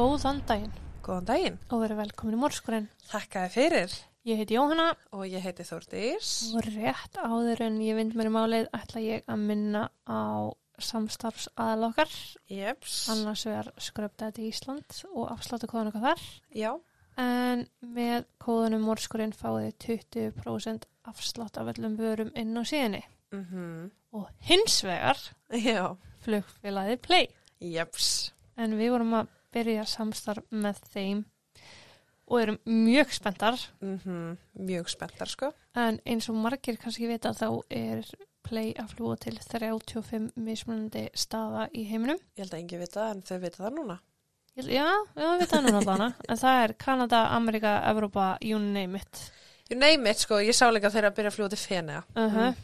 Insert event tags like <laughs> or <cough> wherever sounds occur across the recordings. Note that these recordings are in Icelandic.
Góðan daginn Góðan daginn. og verið velkomin í Morskurinn. Þakka þið fyrir. Ég heiti Jóhanna Og ég heiti Þórdís. og rétt áður en ég vind mér í málið ætla ég að minna á samstarfs aðalokkar. Jeps. Annars vegar skröpdæti Ísland og afsláttu kóðan okkar þar. Já. En með kóðunum Morskurinn fáið þið 20% afslátt af öllum vörum inn á síðinni. Mm Og hins vegar flugfélagið Play. Jeps. En við vorum að byrja samstarf með þeim og erum mjög spenntar. Mm Mjög spenntar sko. En eins og margir kannski vita þá er Play að fljúa til 35 mismunandi staða í heiminum. Ég held að engi vita en þau vita það núna. Já, já, við veitum núna allana. <laughs> En það er Kanada, Amerika, Evrópa, you name it. You name it sko. Ég sá líka þeirra að byrja að fljúa til Fenea. Uh -huh.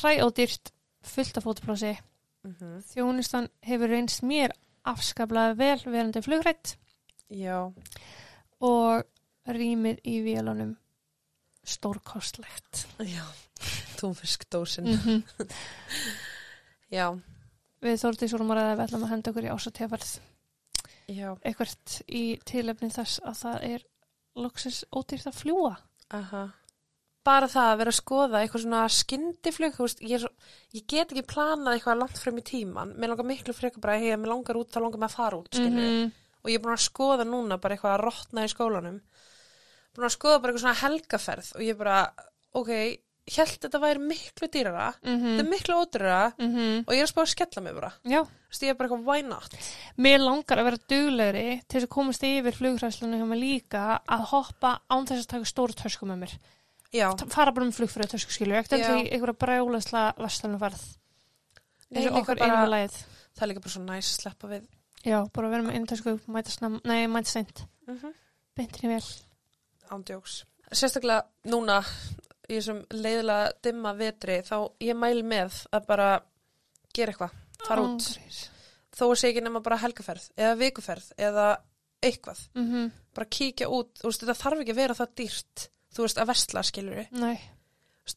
Hræ og dýrt, fullt af fótplássi. Mm -hmm. Þjónustan hefur reynst mér afskaplega vel verandi flugrætt Já. og rýmið í vélunum stórkostlegt. Já. Túnfiskdósin. Mm -hmm. Já. Við þórtið svo að ræða við ætlum að henda okkur í ásatíðaferð. Já. eitthvað í tilefni þess að það er loksis ódýrt að fljúa. Aha. Bara það að vera að skoða eitthvað svona skyndiflug, þú veist, ég, ég get ekki planað eitthvað langt frem í tíman. Mér langar miklu frekar bara, hei, mér langar út, þá langar mér að fara út, skilju. -hmm. og ég er búin að skoða núna bara eitthvað að rotna í skólanum búin að skoða bara eitthvað svona helgaferð og ég bara, ok held þetta væri miklu dýrara þetta er miklu ódýrara -hmm. og ég er að spá að skella mig bara þú veist, ég er bara eitthvað, why not mér langar að vera duglegri til þess að komast yfir flugræslunum hjá mig líka að hoppa án þess að taka stóru tösku með mér. Já, Fara bara um flugfröðu tösku skilju, ekkert Já. til einhverja brjálæsla vestlunumferð. Nei, Eins og bara- einum lagið. það er líka bara svo næs að sleppa við Já, bara vera með einu tösku, nei, mæta seint. mm -hmm. Beintinni vel. ándjóks sérstaklega núna í þessum leiðilega dimma vetri þá ég mæli með að bara gera eitthvað, fara út Ángríns. þó sé ekki nema bara helgaferð eða vikuferð eða eitthvað Mhm, bara kíkja út, þú veist, þetta þarf ekki að vera það dýrt, þú veist, að versla, skilur við, Nei,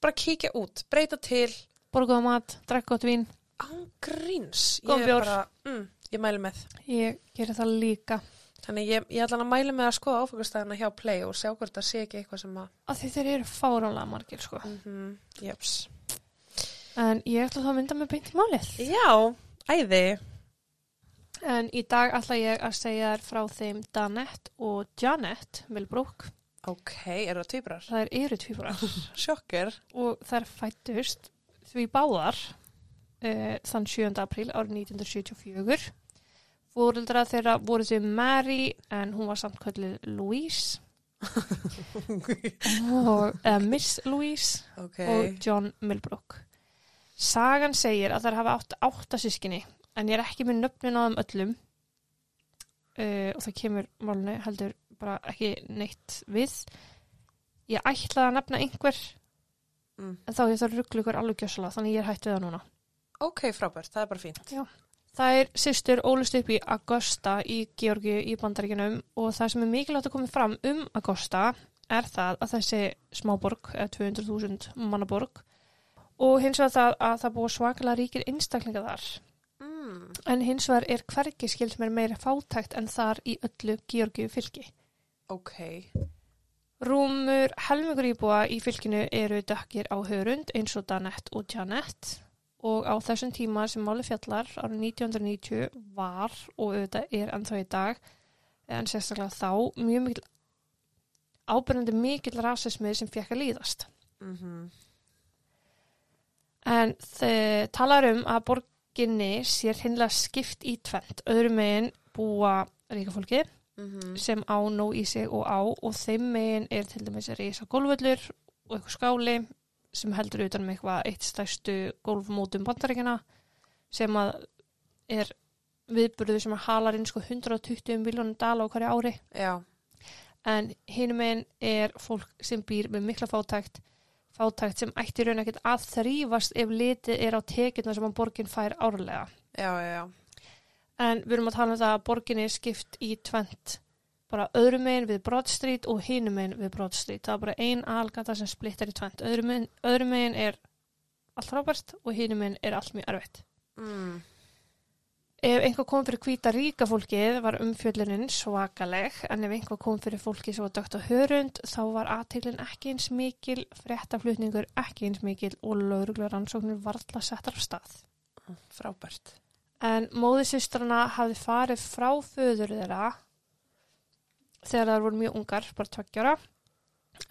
bara kíkja út, breyta til, borguða mat, drekka gott vín. án gríns, Góðan ég bjór. bara, mm, ég mæli með, Ég gerir það líka. þannig ég, ég ætla að mæli með að skoða áfengastæðina hjá Play og sjá hvort það sé ekki eitthvað sem að, Af því þeir eru fáránlega margir, sko. mm jeps, En ég ætla þá að mynda með beint í málið. já, æði, En í dag ætla ég að segja þér frá þeim Danette og Janet Milbrook. Ok, eru það tvíbrar, Það er eru tvíburar <laughs> sjokker, og þær fættust því báðar uh, þann 7. apríl árið 1974. Fóruldra þeirra voru þau Mary en hún var samt kallið Louise <laughs> og, eða Miss Louise ok, og John Milbrook. Sagan segir að þær hafa átt átta sískinni en ég er ekki með nöfnin á þeim öllum uh, og það kemur málunni heldur bara ekki neitt við. Ég ætlaði að nefna einhver mm. en þá ég þarf rugglu ykkur alveg gjössalega þannig ég er hætt við það núna. ok, frábært, það er bara fínt, Það er sýstur ólust upp í Augusta í Georgiu í bandaríkinum og það sem er mikilvægt að koma fram um Augusta er það að þessi smáborg, eða 200.000 mannaborg og hins vegar það að það búið svakalega ríkir einstaklinga þar. mm. En hins vegar er hvergi skilt mér meira fátækt en þar í öllu Georgiu fylki. Ok, Rúmur helmingur íbúa í fylkinu eru dökkir á hörund eins og Danette og Janette og á þessum tíma sem máli fjallar árið 1990 var og auðvitað er ennþá í dag en sérstaklega þá mjög mikil ábyrjandi mikil rasismi sem fekk að líðast. mhm, En þau talar um að borginni sér hinnlega skipt í tvent. Öðrum megin búa ríkafólki mhm, sem á nóg í sig og á og þeim megin er til dæmis reysa gólvöllur og eitthvað skáli sem heldur utan um eitthvað eitt stærstu gólfmótum bandaríkjana sem að er viðburðu sem að halar inn sko 120 miljónum dala á hverju ári. Já, en hinum megin er fólk sem býr með mikla fátækt fátækt sem ætti í raun ekkert að þrýfast ef litið er á tekjurna sem að borgin fær árlega. Já, já, já, En við erum að tala um það að borginni er skipt í tvent bara öðrum megin við Broad Street og hinum megin við Broad Street. Það er bara ein algata sem splittar í tvent. Öðrum megin, öðrum megin er allt frábært og hinum megin er allt mjög erfitt. mm. Ef einhver kom fyrir hvíta ríka fólkið var umfjöllunin svakaleg en ef einhver kom fyrir fólki sem var dögt á hörund þá var aðteglin ekki eins mikil, fréttaflutningur ekki eins mikil og lauruglu rannsóknir varðla settar af stað. Frábært. En móðisistrana hafði farið frá föður þeirra þegar það voru mjög ungar, bara tveggjara.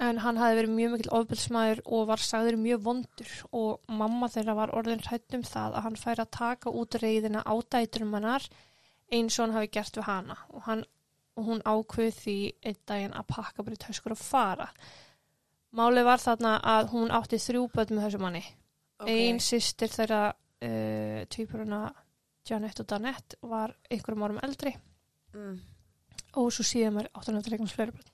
En hann hafði verið mjög mikil ofbilsmaður og var sagður mjög vondur og mamma þeirra var orðin hrætt um það að hann færi að taka út reyðina á dæturum hennar eins og hann hafi gert við hana og, hann, og hún ákveð því einn daginn að pakka bara í töskur og fara. Málið var þarna að hún átti þrjú börn með þessu manni. Ok. Ein sýstir þeirra uh, tvípuruna Janet og Danette var einhverjum árum eldri Mm. og svo síðan 800 fleiri börn.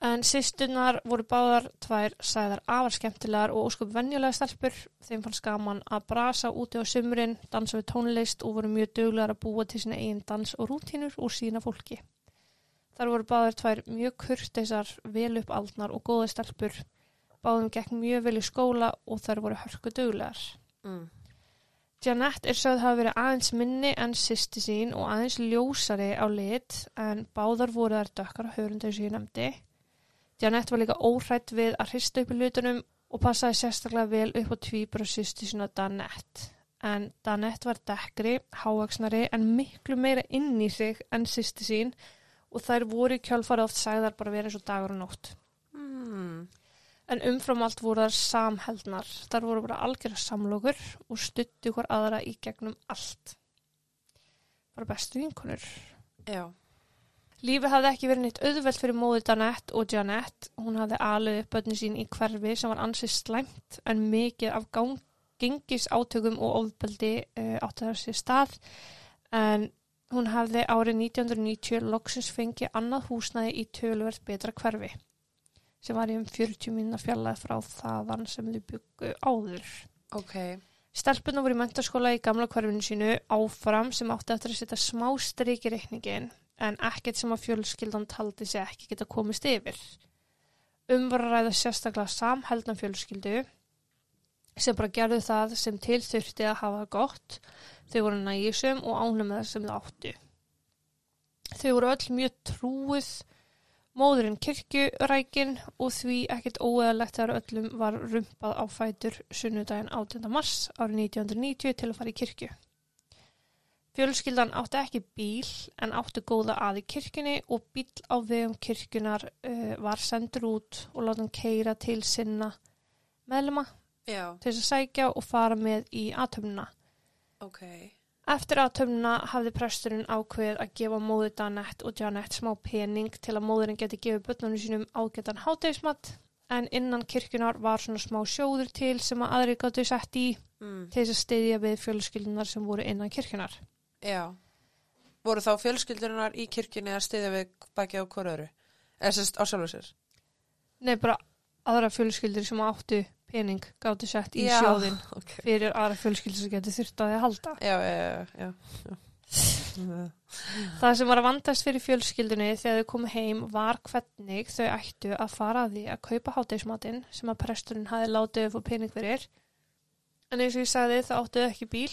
En sýsturnar voru báðar tvær sæðar afar skemmtilegar og óskup venjulega stelpur. Þeim fannst gaman að brasa úti á sumrin, dansa við tónlist og voru mjög duglegar að búa til sína eigin dans og rútínur úr sína fólki. Þar voru báðar tvær mjög kurteisar, vel uppaldnar og góða stelpur. Báðum gekk mjög vel í skóla og þær voru hörku duglegar. Mm. Janette er sögð hafa verið aðeins minni en sýsti sín og aðeins ljósari á lit en báðar voru þær dökkar á hörundu sem ég nefndi. Janette var líka óhrætt við að hrista upp í lutunum og passaði sérstaklega vel upp á tvíbra sýsti sína Danette. En Danette var dekkri, hávaksnari en miklu meira inn í sig en sýsti sín og þær voru kjálfari oft sagðar bara verið og dagur og nótt. Mm. En umfram allt voru þar samheldnar. Þar voru bara algjörða samlokur og stuttu hver aðra í gegnum allt. Bara bestu vinkonur. Já. Lífið hafði ekki verið neitt auðvelt fyrir móður Danette og Janette. Hún hafði alveg upp börni sín í hverfi sem var ansið slæmt en mikið af gang, gengis átökum og ofbeldi uh, átti þar sér stað. En hún hafði árið 1990 loksins fengið annað húsnæði í tölverð betra hverfi sem var í um 40 minna fjarlæð frá þaðan sem þau byggu áður. Ok. Stelpunum voru í mentaskóla í gamla hverfinu sínu áfram sem átti eftir að setja smá strik í reikningin en ekkert sem að fjölskyldan taldi sig ekki geta komist yfir. Um var að ræða sérstaklega samheldna fjölskyldu sem bara gerðu það sem til þurfti að hafa gott. Þau voru nægisum og ánum með það sem þau áttu. Þau voru öll mjög trúið móðurinn kirkjurækin og því ekkert óeðalegt þegar öllum var rumpað á fætur sunnudaginn 18. mars árið 1990 til að fara í kirkju. Fjölskyldan átti ekki bíl en átti góða að í kirkjunni og bíl á vegum kirkjunar uh, var sendur út og láta hann keira til sinna meðlema Já. til þess að sækja og fara með í aðtöfnuna. Ok. Eftir aðtöfnuna hafði presturinn ákveð að gefa móður Danette og Janette smá pening til að móðurinn geti gefið börnunum sínum ágætan hátegismat en innan kirkjunar var svona smá sjóður til sem að aðri gáttu sett í Mm. til þess að styðja við fjölskyldunar sem voru innan kirkjunar. Já. Voru þá fjölskyldunar í kirkjunni að stiðja við baki á hverju öru? Eða sérst á sjálfur sér? Nei, bara aðra fjölskyldur sem áttu pening gáttu sett í Já. sjóðin Ok. fyrir aðra fjölskyldur sem getur þurft að þið halda. Já, já. Það sem var að vandast fyrir fjölskyldunni þegar þau komu heim var hvernig þau ættu að fara að því að kaupa hátegismatinn sem að presturinn hafi látið fá pening fyrir. En eins og ég sagði þá áttu þau ekki bíl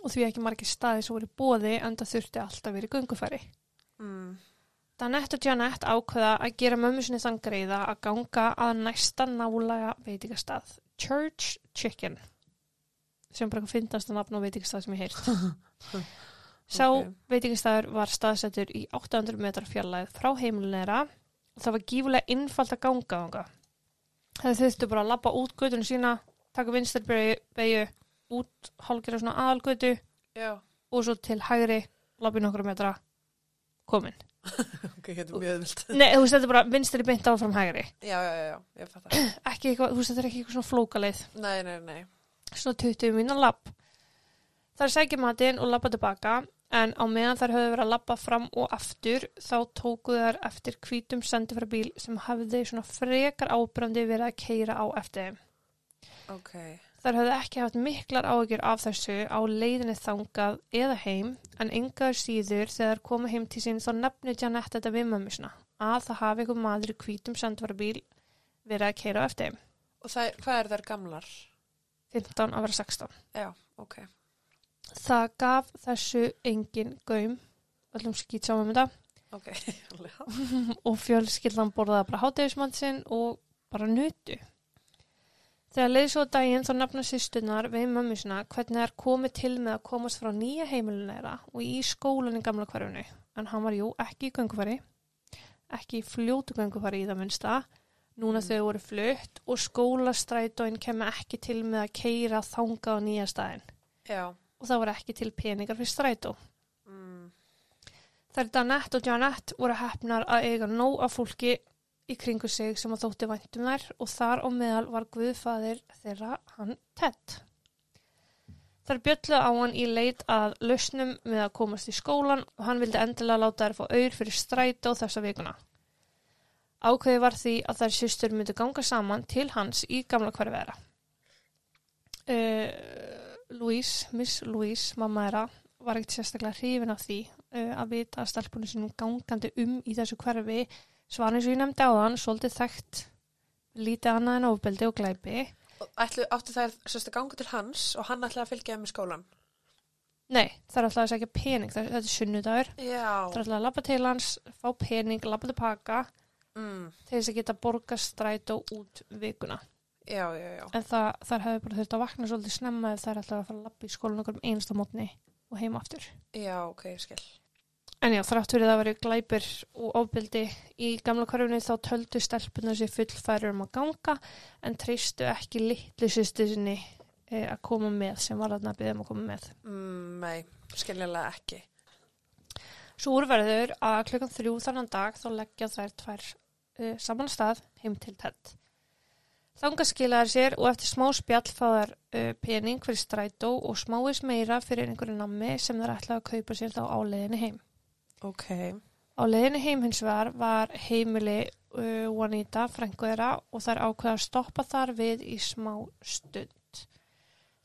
og því ekki margir staði sem voru bóði en það þurfti alltaf verið göngufæri. Mm. Danette og Janette ákveða að gera mömmu sinni þann greiða að ganga að næsta nálega veitingastað Church Chicken sem bara finnast að nafn á veitingastað sem ég heirt. <laughs> Sá Ok. veitingastæður var staðsettur í 800 metrar fjarlæð frá heimilinera og það var gífulega innfald að ganga þanga. Það þurftu bara að labba út gödunum sína, taka vinstarbeigju út hálfgerða svona aðalgötu Já. og svo til hægri, labba í nokkra metra, komin. <laughs> Ok, þetta er mjög öðvilt. Nei, þú veist, þetta er bara vinstri beint áfram hægri. Já, já, já, já, ég fatt það. <clears throat> Ekki eitthvað, þú veist, þetta er ekki eitthvað svona flókaleið. Nei, nei, nei. svona 20 mínu lapp. Þar sækja matinn og lappa tilbaka en á meðan þær höfðu verið að lappa fram og aftur þá tóku þær eftir hvítum sendifræbíl sem hafði svona frekar ábrandi verið að keira á eftir þeim. Ok. Þær höfðu ekki haft miklar áhyggjur af þessu á leiðinni þangað eða heim en engar síður þegar komu heim til sín þá nefnir Janette þetta við mömmu sinna að það hafi einhver maður í hvítum sendifræbíl verið að keira á eftir. Og það, hvað er þær gamlar? 15 að vera 16. Já, ok. Það gaf þessu engin gaum, öllum skýt saman með þetta Ok, <laughs> alveg. <laughs> og fjölskyldan borðaði bara hátegismann sinn og bara nutu. Þegar leiði svo daginn þá nefna sýstunar við mömmu sinna hvernig það er komið til með að komast frá nýja heimilinu þeirra og í skólan í gamla hverjunu. En hann var jú ekki í göngufari, ekki í fljótu göngufari í það minnsta. Núna Mm. þau voru flutt og skólastrætóin kemur ekki til með að keira þanga á nýja staðin. Já. Og það voru ekki til peningar fyrir strætó. Mm. Þær Danette og Janette voru hefnar að eiga nóg af fólki í kringu sig sem að þótti væntum þær og þar á meðal var Guðfaðir þeirra hann Ted. Þær bjöllu á hann í leit að lausnum með að komast í skólan og hann vildi endilega láta þær fá auður fyrir strætó þessa vikuna. Ákveði var því að þær systur myndi ganga saman til hans í gamla hverfi þeirra. Uh, Louise, Miss Louise, mamma þeirra, var ekkert sérstaklega hrifin af því uh, að vita að stelpunum sinum gangandi um í þessu hverfi svar eins og ég nefndi á þann, svolítið þekkt lítið annað en ofbeldi og glæpi. Og Ætlu, áttu þær sérst að ganga til hans og hann ætlaði að fylgja þeim í skólan? Nei, er alltaf að segja pening, það, þetta er sunnudagur. Já. alltaf að labba til hans, fá pening, labba til paka Mm. til þess að geta borga strætó út vikuna. Já, já, já. En það, þar hefði bara þurft að vakna svolítið snemma ef er alltaf að fara að labba í skólan okkur um einasta mótni og heima aftur. Já, ok, ég skil. En já, þrátt fyrir það að veri glæpir og ofbeldi í gamla hverfinu þá töldu stelpunar sér fullfæri um að ganga en treystu ekki litlu sýstu sinni e, að koma með sem var að byggja um að koma með. Mm, nei, skiljanlega ekki. Svo úrverður að klukkan þrjú þannan dag þá leggja þær tvær uh, saman stað heim til tett. Þanga skilaðar sér og eftir smá spjall fáðar uh, pening fyrir strætó og smáis meira fyrir einhverju nammi sem þær ætlaði að kaupa sér þá á leiðinni heim. Ok. Á leiðinni heim hins vegar var heimili uh, Juanita frængu þeirra og þær ákveða að stoppa þar við í smá stund.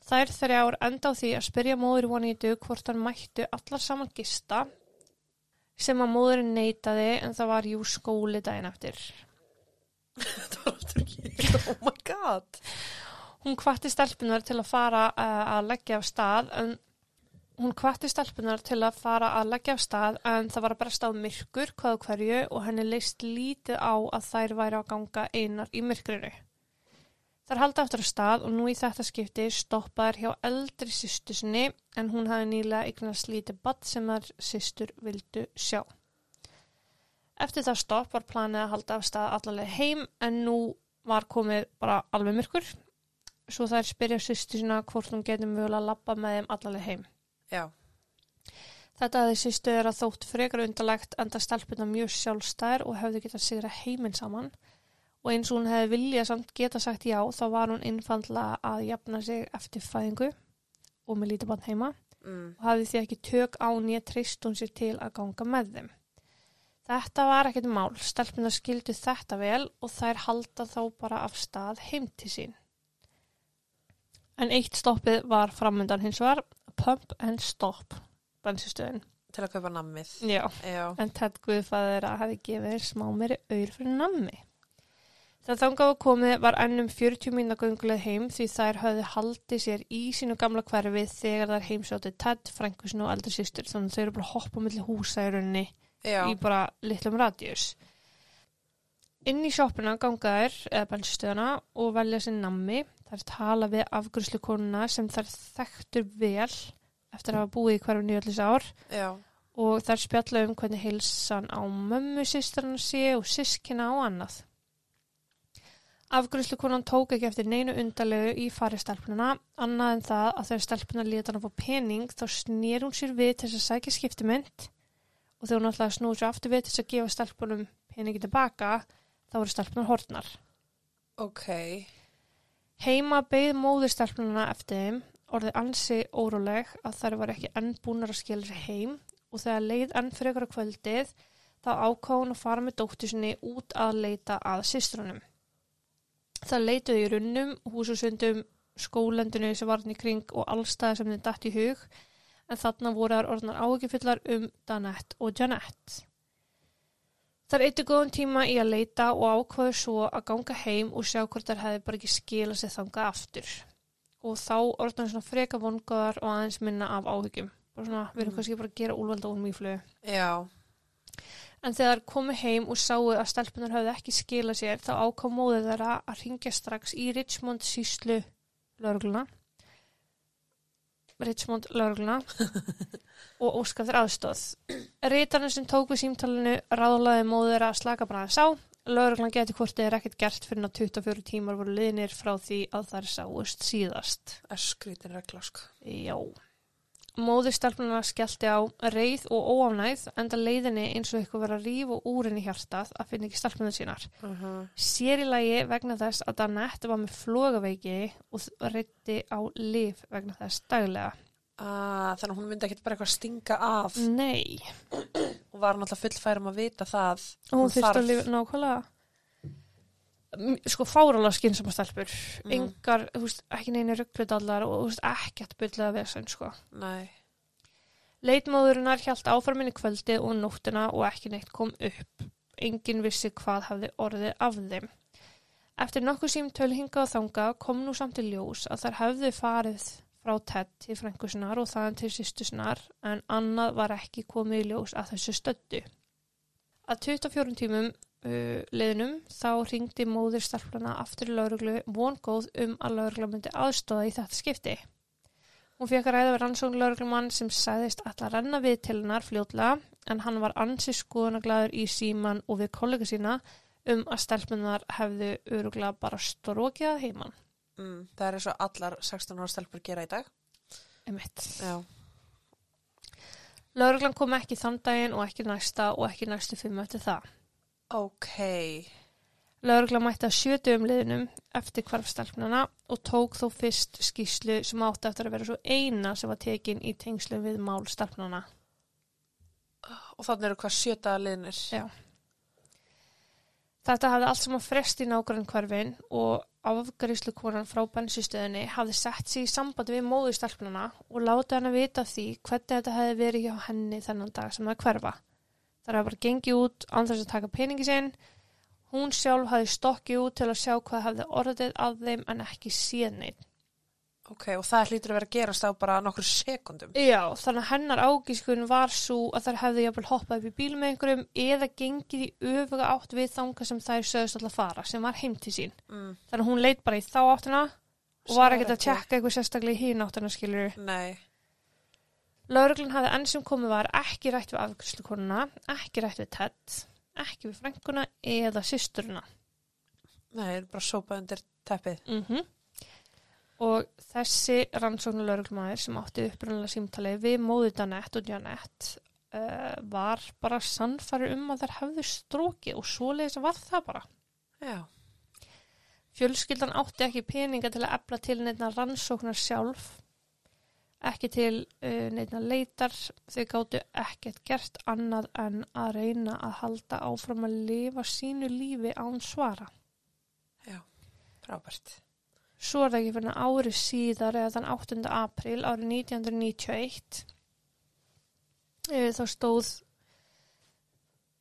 Þær þrjár enda á því að spyrja móður Juanitu hvort hann mættu allar saman gista sem að móðurinn neitaði en það var jú skóli daginn eftir. <laughs> Þetta var aftur ekki. Oh my god. Hún kvatti stelpunar til að fara uh, að leggja af stað en hún kvatti stelpunar til að fara að leggja af stað en það var að bresta á myrkur hvaðu hverju og henni leist lítið á að þær væri að ganga einar í myrkrinu. Þær halda eftir að stað og nú í þetta skipti stoppaður hjá eldri sýstu sinni en hún hafi nýlega eignast lítið badd sem þær sýstur vildu sjá. Eftir það stopp var planið að halda af stað allavega heim en nú var komið bara alveg myrkur svo þær spyrja sýstu sína hvort hún getur mögulega að labba með þeim allavega heim. Já. Þetta hefði sýstu þeirra þótt frekar undarlegt enda stelpuna mjög sjálfstær og hefði getað sigra heiminn saman og eins og hún hefði viljað samt geta sagt já þá var hún innfandla að jafna sig eftir fæðingu og með lítið bann heima Mm. og hafði því ekki tök á nýja trist hún sér til að ganga með þeim. Þetta var ekkert mál, stelpuna skildu þetta vel og þær halda þá bara af stað heim til sín. En eitt stoppið var framöndan hins var Pump and Stop, bensinstöðin. Til að kaupa nammið. Já, Já. en Ted Guðfæður að hafi gefið þér smá meiri auður fyrir nammi. Það þangað að komið var ennum 40 mínna gönguleg heim því þær höfðu haldið sér í sínu gamla hverfi þegar þær heimsótið Ted, frænkusinu og eldri sýstur þannig að þau eru bara að hoppa millir húsa í rauninni í bara litlum radjus. Inn í sjoppuna ganga þær eða bensinstöðuna og velja sér nammi. Þær tala við afgryslukonuna sem þær þekktur vel eftir að hafa búið í hverfinu í öllis ár Já. og þær spjalla um hvernig heilsan á mömmu sýsturinn sé og sískina og annað. Afgryslukonan tók ekki eftir neinu undalegu í fari stelpununa, annað en það að þegar stelpuna leta hann fá pening þá snýr hún sér við til þess að sækja skiptimynd og þegar hún ætlaði að snúi sér aftur við til þess að gefa stelpunum peningi tilbaka þá voru stelpunar hortnar. Ok. Heima beigð móður stelpununa eftir þeim, orðið ansi óróleg að þær var ekki enn búnar að skilja sér heim og þegar leið enn fyrir ykkur á kvöldið þá ákáð hún að fara með dóttur sinni út að leita að systrunum. Það leituði í runnum, húsusundum, skólendinu sem var hann í kring og allstæði sem þeim datt í hug en þarna voru þær orðnar áhyggjufullar um Danette og Janette. Þar eittu góðan tíma í að leita og ákvaðu svo að ganga heim og sjá hvort þær hefði bara ekki skila sér þanga aftur. og þá orðnaði svona freka vongaðar og aðeins minna af áhyggjum. Bara svona, við erum Mhm. kannski bara að gera úlvalda úr mýflögu. Já. En þegar komu heim og sáu að stelpunar höfðu ekki skila sér þá ákvað móðið þeirra að ringja strax í Richmond síslu laurugluna Richmond laurugluna og óska þér aðstóð. Rítarinn sem tók við símtalinu ráðlaði þeirra að slaka bara aðeins á. Lauruglan geti hvort er ekkert gert fyrir ná 24 tímar voru liðnir frá því að þær sáust síðast. Eskritin regla, sko. Já. Móður stelpununa skellti á reið og óánæð enda leiðinni eins og eitthvað vera ríf og úrin í hjartað að finna ekki stelpunum sínar. Uh -huh. Sér í lagi vegna þess að Danette var með flogaveiki og reytti á lif vegna þess daglega. ah, Þannig að hún myndi ekkit bara eitthvað stinga af Nei, og var náttúrulega fullfærum að vita það. hún Hún þurfti að lifa nákvæmlega. Sko fáralega skynsama stelpur, Mm. engar, þú veist, ekki neina ruggludallar og þú veist, ekkert byrlaða vesen, sko. Nei. Leitmóðurinnar hjælt áframinni kvöldi og nóttina og ekki neitt kom upp. Engin vissi hvað hafði orðið af þeim. Eftir nokkuð símtöl hinga og þanga kom nú samt í ljós að þær hafði farið frá Ted til frængusinnar og þaðan til sýstusinnar en annað var ekki komið í ljós að þessu stöddu. Að 24 tímum uh, liðnum þá ringdi móðir starflana aftur í lauruglu vongóð um að laurugla myndi aðstóða í þetta skipti. Hún fekk að ræða við rannsókn lauruglumann sem sæðist alltaf renna við til hennar fljótlega en hann var ansi skoðunaglæður í síman og við kollega sína um að stelpunar hefðu öruglega bara strókjað heimann. Mm, það er eins og allar 16 ára stelpur gera í dag. Emitt. Já. Lauruglan kom ekki þann daginn og ekki næsta og ekki næstu fimm eftir það. Ok. Lauruglan mætti að sjötu um liðnum eftir hvarfstelpnana og tók þó fyrst skýslu sem átti eftir að vera svo eina sem var tekin í tengslum við mál stelpnana. Og þannig eru hvað sjöta liðnir. Já. Þetta hafði allt saman frest í nágrann hverfin og afgaríslu konan frá bensinstöðinni hafði sett sig í samband við móðu stelpnana og láta hann að vita því hvernig þetta hefði verið hjá henni þennan dag sem það hverfa. Það hefði bara gengið út án þess að taka peningi sinn. Hún sjálf hafði stokkið út til að sjá hvað hefði orðið að þeim en ekki síðan neitt. Ok, og það hlýtur að vera að gerast á bara nokkur sekundum. Já, þannig að hennar ágískun var svo að þær hefði jafnvel hoppað upp í bíl með einhverjum eða gengið í öfuga átt við þanga sem þær sögðust alltaf fara, sem var heim til sín. Mm. Þannig að hún leit bara í þá áttuna og Sá var ekkert að tjekka eitthvað sérstaklega í hín áttuna, skilur. Nei. Lauruglun hafði enn sem komið var ekki rætt við afgjörslukonuna, ekki rætt við Ted, ekki við frænguna eða systurina. Nei, það er bara sópað undir teppið. Mm Og þessi rannsóknu lauruglumæður sem átti upprunalega símtali við móðu Danette og Janette uh, var bara sannfæri um að þær hefðu strókið og svoleiðis var það bara. Já. Fjölskyldan átti ekki peninga til að efla til neitna rannsóknar sjálf, ekki til uh, neitna leitar, þau gáttu ekkert gert annað en að reyna að halda áfram að lifa sínu lífi án svara. Já. Frábært. Svo er það ekki fyrir ári síðar eða þann 8. apríl árið 1991 eh, þá stóð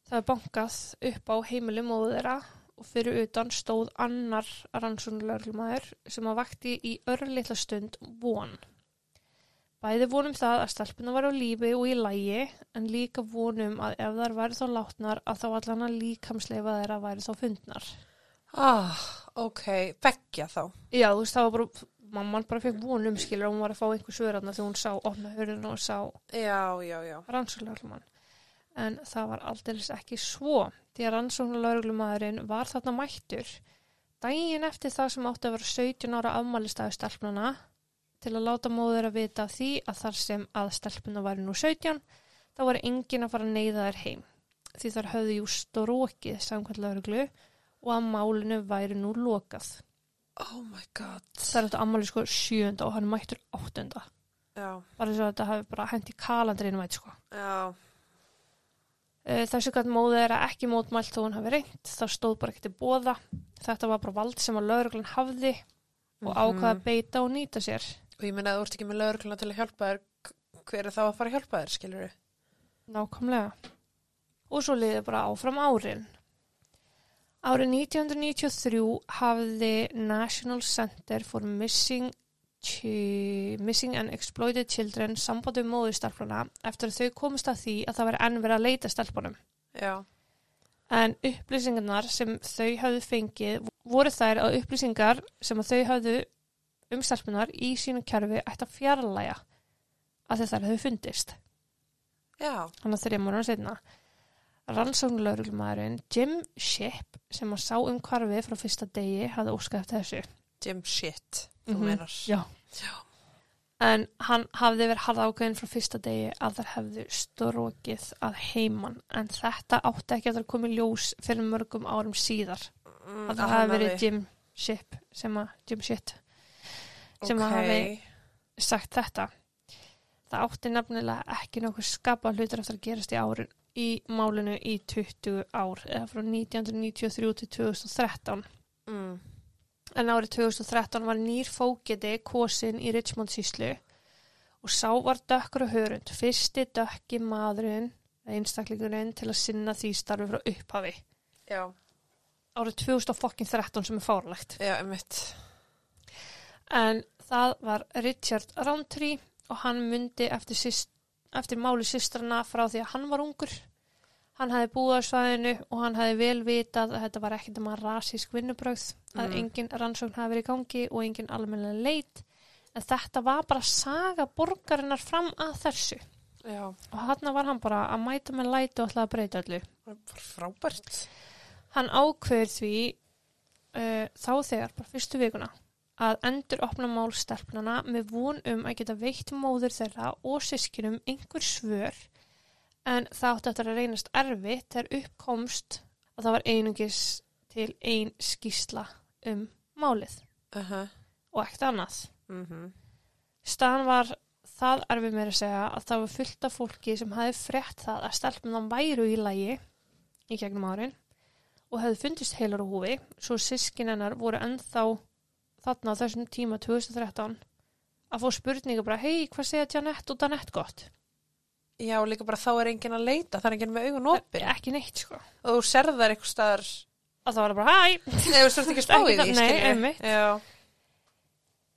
það er bankað upp á heimilum og þeirra og fyrir utan stóð annar rannsónuleglumæður sem að vakti í örlitla stund von. Bæði vonum það að stelpuna var á lífi og í lægi en líka vonum að ef þær væri þá látnar að þá allan að líkamsleifa þeirra væri þá fundnar. Ah, ok. Beggja þá. Já, þú veist, það var bara, mamman bara fekk vonum skilur og hún var að fá einhver svöraðna þegar hún sá opna hörðinu og sá Já, já, já. rannsóknarlöglumann. En það var aldeilis ekki svo, því að rannsóknarlöglumadurinn var þarna mættur. Dægin eftir það sem átti að vera 17 ára afmælistæðu stelpnana til að láta móður að vita af því að þar sem að stelpuna væri nú 17, þá var engin að fara neyða þær heim. Því þar höfðu jú strókið samkvæmt lögreglu og að málinu væri nú lokað. Oh my god. Það er þetta ammali sko sjönda og hann mættur áttunda. Já, Bara þess að þetta hafi bara hent í kalandrinu mætt sko. já. Eh, Þessu gætt móðið er að ekki mótmælt þó hún hafi reynt. Það stóð bara ekki til bóða. Þetta var bara vald sem að lauruglan hafði og Mhm. ákvaða að beita og nýta sér. Og ég minna að þú ert ekki með lögregluna til að hjálpa þér. Hver er þá að fara að hjálpa þér, skilur þú? Nákvæmlega. Og svo liði bara áfram árin. Árið 1993 hafði National Center for Missing Missing and Exploited Children samband um móðustelpuna eftir að þau komist að því að það veri enn verið að leita stelpunum. Já. En upplýsingarnar sem þau hafðu fengið voru þær að upplýsingar sem að þau hafðu um stelpunar í sínu kerfi ætti að fjarlæga að þær hafðu fundist. Já. Þannig að þrjá múnar setna. Rannsóknlaurulmaðurinn Jim Shipp sem að sá um hvarfið frá fyrsta degi hafði óskað eftir þessu. Jim shit, þú Mhm. meinar. Já. En hann hafði verið harða ákveðin frá fyrsta degi að þær hefðu strókið að heiman en þetta átti ekki að það komi ljós fyrir mörgum árum síðar Mm, að það hann hafi verið Jim Shipp sem að Jim Shit sem Ok. að hafi sagt þetta. Það átti nefnilega ekki nokkuð skapa hlutur eftir að gerast í árun í málinu í 20 ár eða frá 1993 til 2013 Mm. en árið 2013 var nýr fókiti kosin í Richmond síslu og sá var dökkur og hörund, fyrsti dökki maðurinn, einstaklingurinn til að sinna því starfi frá upphafi. Já. Árið 2013 sem er fárlegt. Já. En það var Richard Roundtree og hann myndi eftir, syst, eftir máli systrana frá því að hann var ungur. Hann hefði búið á svæðinu og hann hefði vel vitað að þetta var ekkert um að rasísk vinnubröð, að Mm. engin rannsókn hafi verið í gangi og engin almennilega leit. En þetta var bara saga borgarinnar fram að þessu. Já. Og hann var hann bara að mæta með læti og ætlaði að breyta öllu. Það var frábært. Hann ákveður því uh, þá þegar, bara fyrstu vikuna, að endur opna mál stelpnana með von um að geta veitt móður þeirra og sískinum einhver svör en það átti eftir að reynast erfitt þegar uppkomst að það var einungis til ein skýsla um málið Uh -huh. og ekkert annað. Mm Staðan var það erfið mér að segja að það var fullt af fólki sem hefði frétt það að stelpunan væru í lægi í gegnum árin og hefði fundist heilar á húfi svo sískin hennar voru ennþá þarna á þessum tíma 2013 að fá spurningu bara hei hvað segja Janett og Danett gott Já, líka bara þá er enginn að leita, það er enginn með augun opin. ekki neitt sko Og þú serð þar eitthvað staðar, að það var bara hæ nei, þú stort ekki að spá í nei, einmitt. Já.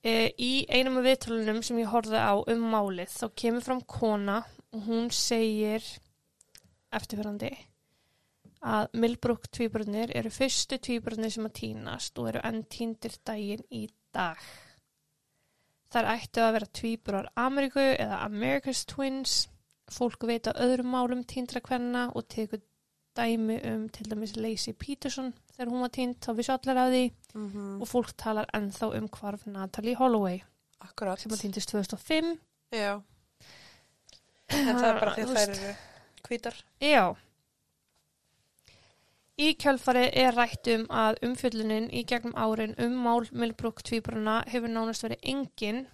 e, í einum af viðtölunum sem ég horfði á um málið þá kemur fram kona og hún segir eftirfyrrandi að Milbrook tvíbrunir eru fyrstu tvíbrunir sem að týnast og eru enn týndir daginn í dag. Þar ættu að vera tvíburar Ameríku eða America's Twins. Fólk veit á öðrum málum týndra kvenna og tekur dæmi um til dæmis Lacey Peterson þegar hún var týnd, þá vissu allir að því Mm og fólk talar ennþá um hvarf Natalie Holloway Akkurat. sem að týndist 2005 Já. En það er bara því að þær eru hvítar. Já Í kjálfari er rætt um að umfjöllunin í gegnum árin um mál Milbrook tvíbruna hefur nánast verið engin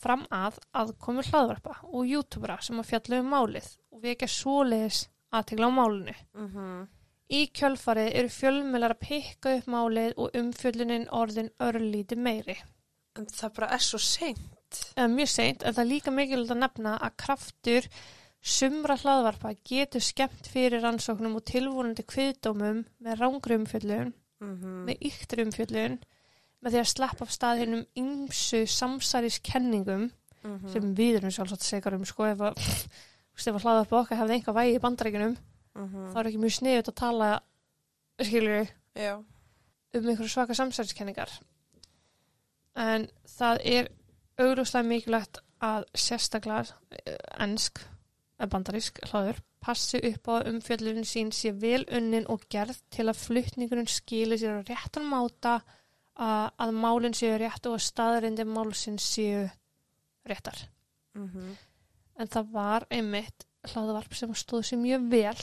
fram að að komu hlaðvarpa og youtubera sem að fjallu um málið og að svoleiðis aðtegla á málinu. Mm -hmm. Í kjálfarið eru fjölmjölar að pikka upp málið og umfjöllunin orðin örlíti meiri. En það bara er svo seint. mjög seint, en það er líka mikilvægt að nefna að kraftur sumra hlaðvarpa getur skemmt fyrir rannsóknum og tilvonandi kviðdómum með rángri umfjöllun, Mm með yktur umfjöllun, með því að sleppa af staðinum ymsu samsæriskenningum -hmm. sem við erum sjálfsagt segar um sko ef að, <laughs> að hlaðvarpa okkar hefði einhvað vægi í bandarækjunum, mm þá er ekki mjög sniðut að tala, skilur Já. um einhverju svaka samsæriskenningar. En það er augljóslega mikilvægt að sérstaklega eh, ensk, eða bandarísk hlaður, passi upp á að umfjöllun sín sé vel unnin og gerð til að flutningurinn skili sér á réttan máta að, að málinn séu rétt og að staðarindi málsinn séu réttar. Mm -hmm. En það var einmitt hlaðvarp sem stóð sér mjög vel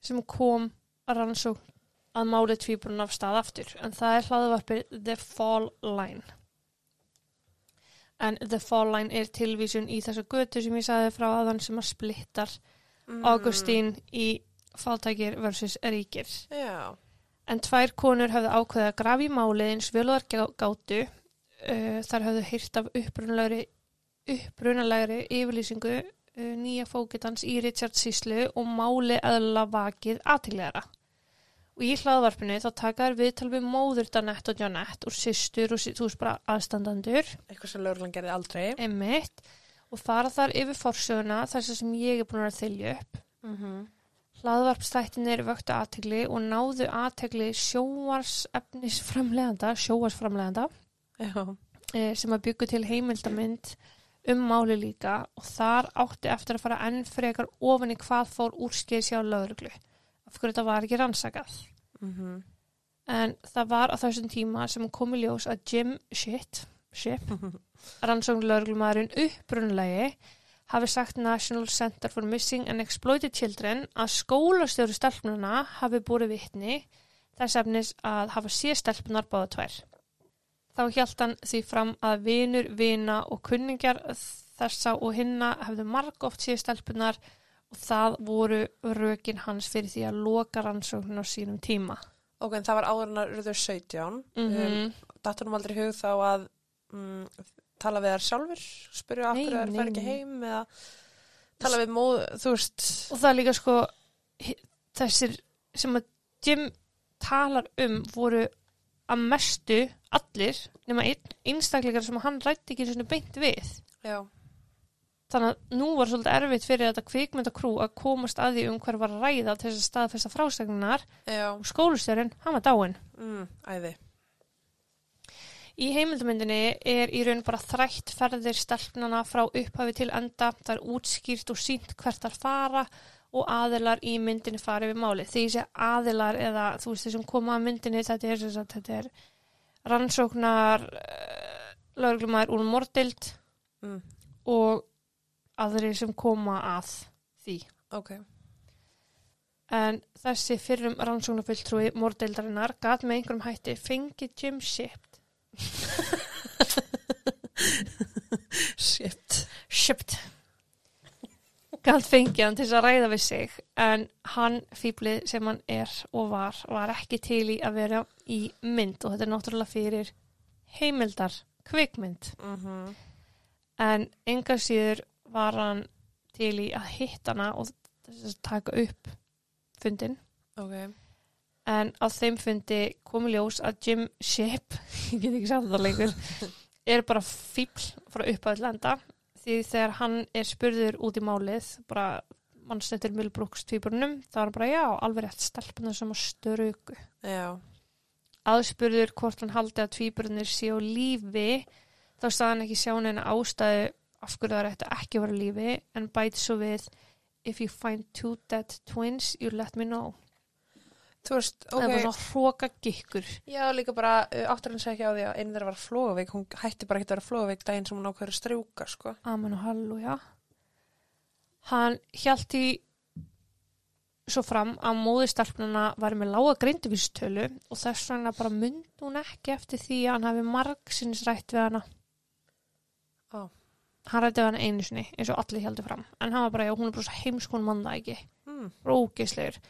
sem kom að rannsókn að máli tvíbrun af stað aftur en það er hlaðvarpið The Fall Line en The Fall Line er tilvísun í þessa götu sem ég sagði frá aðan sem að splittar Mm. Augustín í fátækir versus ríkir Já. en tvær konur höfðu ákveðið að grafi í málið eins völuðar gátu uh, þar höfðu hýrt af upprunalegri yfirlýsingu uh, nýja fókitans í Richard Síslu og máli eðla vakið aðtilegara. Og í hlaðvarpinu þá taka þær viðtal við móður Danette og Janette og systur og þú veist bara aðstandandur Eitthvað sem lögurlan gerði aldrei. emitt og fara þar yfir forsöguna þess sem ég er búin að þylja upp Mm -hmm. hlaðvarpstættinir vöktu aðtegli og náðu aðtegli sjóarsefnisframleganda sjóarsframleganda Já. eh, sem að byggu til heimildamind um máli líka og þar átti eftir að fara enn frekar ofan í hvað fór úrskeið sjá lögreglu af hverju þetta var ekki rannsakað Mm en það var á þessum tíma sem kom í ljós að Jim Shit, Ship <laughs> rannsókn lögreglumæðurinn upprunlegi hafi sagt National Center for Missing and Exploited Children að skólastjóru stelpnuna hafi búið vitni þess efnis að hafa sé stelpunar báða tvær. Þá hjælt hann því fram að vinur, vina og kunningjar þessa og hinna hefðu margóft sé stelpunar og það voru rökin hans fyrir því að loka rannsókn á sínum tíma. Ok, en það var áður en að röður 17. Mm um, Dattunum aldrei hug þá að um, tala við þær sjálfur, spyrja hverju þær nei, fær ekki heim eða tala við móð, þú veist. og það er líka sko þessir sem að Jim talar um voru að mestu allir nema einn einstakleikar sem hann rætti ekki svona beint við Já. Þannig að nú var svolítið erfitt fyrir þetta kvikmyndakrú að komast að því um hver var að ræða til þess að staðfesta frásagnar Já. og skólustjörinn, hann var dáinn Mm, æði. Í heimildamyndinni er í raun bara þrætt ferðir stelpnana frá upphafi til enda, það er útskýrt og sínt hvert þar fara og aðilar í myndinni fari við máli. Því sé aðilar eða þú veist þessum koma að myndinni, þetta er, þetta er rannsóknar uh, lögreglumæður úr mordild Mm, og aðrir sem koma að því. ok. En þessi fyrrum rannsóknarfulltrúi mordildarinnar gat með einhverjum hætti fengið Jim Shipped Shit. shipped galt fengið hann til þess að ræða við sig en hann fýblið sem hann er og var var ekki til í að vera í mynd og þetta er náttúrulega fyrir heimildar kvikmynd Mm en enga síður var hann til í að hitta hana og taka upp fundin Ok. en á þeim fundi komi ljós að Jim Shipp <laughs> ég get ekki sagt það lengur <laughs> er bara fíbl frá upphæðlanda því þegar hann er spurður út í málið bara mannstættir Milbrooks tvíburnum þá er hann bara já, alveg rétt stelpunar sem að störugu Já. aðspurður hvort hann haldi að tvíburnir sé á lífi þá staði hann ekki sjá neina ástæðu af hverju það er eftir ekki að vera lífi en bæti svo við if you find two dead twins you let me know veist, það er bara svona hróka gikkur Já, líka bara uh, áttur hann segja á því að einu þeirra var flógaveik, hún hætti bara ekki að vera flógaveik daginn sem hún ákveður að strjúka, sko. Amen og halleluja. Hann hjælt í svo fram að móðistelpnuna var með lága greinduvístölu og þess vegna bara myndi hún ekki eftir því að hann hafi margsins rætt við hana. Hann rætti hana einu sinni eins og allir heldur fram. En hann var bara, já, hún er bara svo heimskon mann það ekki. Mm. Rókislegur.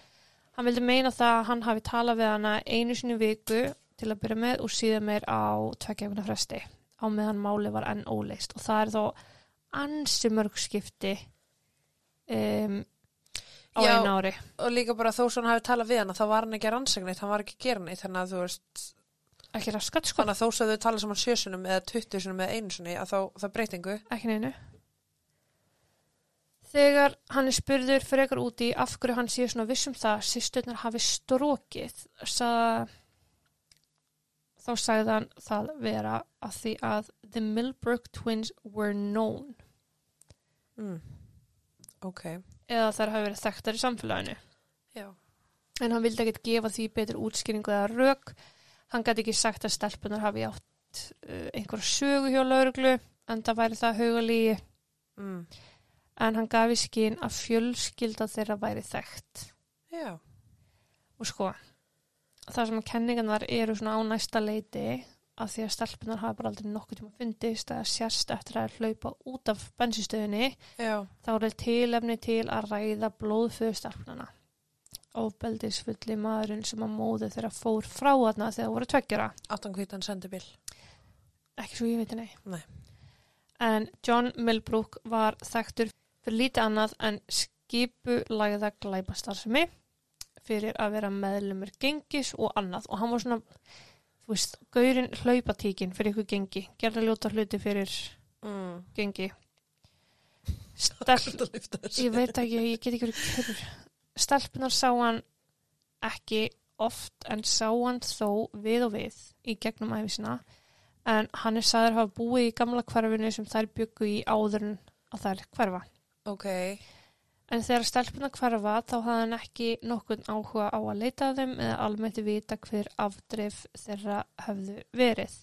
Hann vildi meina það að hann hafi talað við hana einu sinni viku til að byrja með og síðan meir á tveggjafuna fresti á meðan máli var enn óleist og það er þó ansi mörg skipti um, á Já. einu ári. Og líka bara þó sem hann hafi talað við hana, þá var hann ekki að rannsaka neitt, hann var ekki að gera neitt, þannig að þú veist, Ekki raskat sko, þannig að þó sem þau talað saman sjösunum eða tuttusunum eða einu sinni, að þá, það breytingu. ekki neinu. Þegar hann er spurður frekar úti af hverju hann sé svona vissum það að sýsturnar hafi strókið, sað, þá sagði hann það vera að því að the Millbrook twins were known Mm. Ok. eða þær hafi verið þekktar í samfélaginu. Já. En hann vildi ekkert gefa því betur útskýringu eða rauk. Hann gæti ekki sagt að stelpunar hafi átt uh, einhverja sögu hjá lauruglu en það væri það haugalíi. Mm. En hann gaf í skinn að fjölskylda þeirra væri þekkt. Já. Og sko, það sem að kenningarnar eru svona á næsta leiti að því að stelpunar hafa bara aldrei nokkuð tíma fundist eða sérst eftir að hlaupa út af bensinstöðinni þá er tilefni til að ræða blóðföðu stelpnana. Ofbeldisfulli maðurinn sem að móðu þeirra fór frá þarna þegar það voru tveggjara. Áttan hvítan sendibil. Ekki svo ég veit nei. Nei. En John Millbrook var þekktur fyrir lítið annað en skipulæða glæpastarfsemi. fyrir að vera meðlumur gengis og annað og hann var svona, þú veist, gaurinn hlaupatíkin fyrir ykkur gengi, gerða ljóta hluti fyrir Mm. gengi. Stelp, að ég veit ekki, ég get ekki verið kjörur. Stelpunar sá hann ekki oft en sá hann þó við og við í gegnum æfisina en hann er sagður hafa búið í gamla hverfinu sem þær byggu í áður en að þær hverfa. Ok, En þegar stelpunar hverfa þá hafði hann ekki nokkurn áhuga á að leita að þeim eða almennt vita hver afdrif þeirra hefðu verið.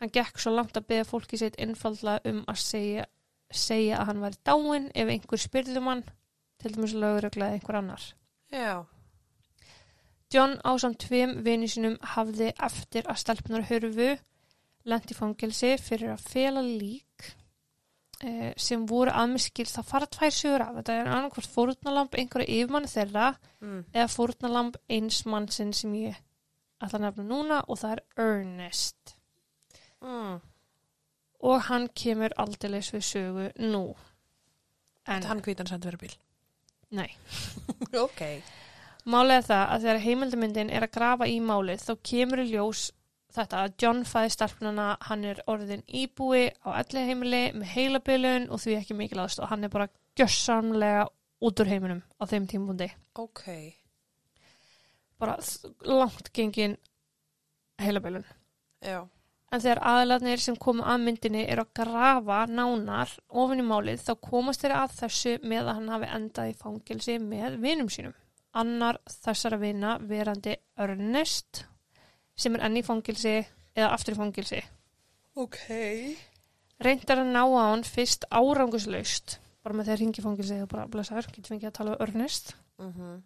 Hann gekk svo langt að beða fólki sitt innfaldlega um að segja, segja að hann væri dáin ef einhver spyrðum hann, til dæmis lögregla eða einhver annar. já. John á samt tveim vini sinum hafði eftir að stelpunar hörfu lent í fangelsi fyrir að fela lík eh, sem voru aðmiskil það fara tvær sögur af þetta er annarkvort fórnalamb einhverja yfirmanni þeirra Mm. eða fórnalamb eins mannsinn sem ég ætla að nefna núna og það er Ernest Mm. og hann kemur aldeilis við sögu nú en Þetta hann hvítan sendi vera bíl. Nei <laughs> ok. Er það að þegar heimildamyndin er að grafa í málið þá kemur í ljós þetta að John fæði starfnana, hann er orðin íbúi á elli heimili með heilabilun og því ekki mikil aðst og hann er bara gjössamlega út úr heiminum á þeim tímbundi. Ok. Bara langt gengin heilabilun. Já. En þegar aðlarnir sem komu að myndinni er að grafa nánar ofin í málið þá komast þeir að þessu með að hann hafi endað í fangilsi með vinum sínum. Annar þessara vina verandi Ernest sem er enn í fangilsi eða aftur í fangilsi. Ok. Reyndar að ná á hann fyrst áranguslaust bara með þeir ringi fangilsi og bara blessaður, getur fengið að tala um Ernest. Mm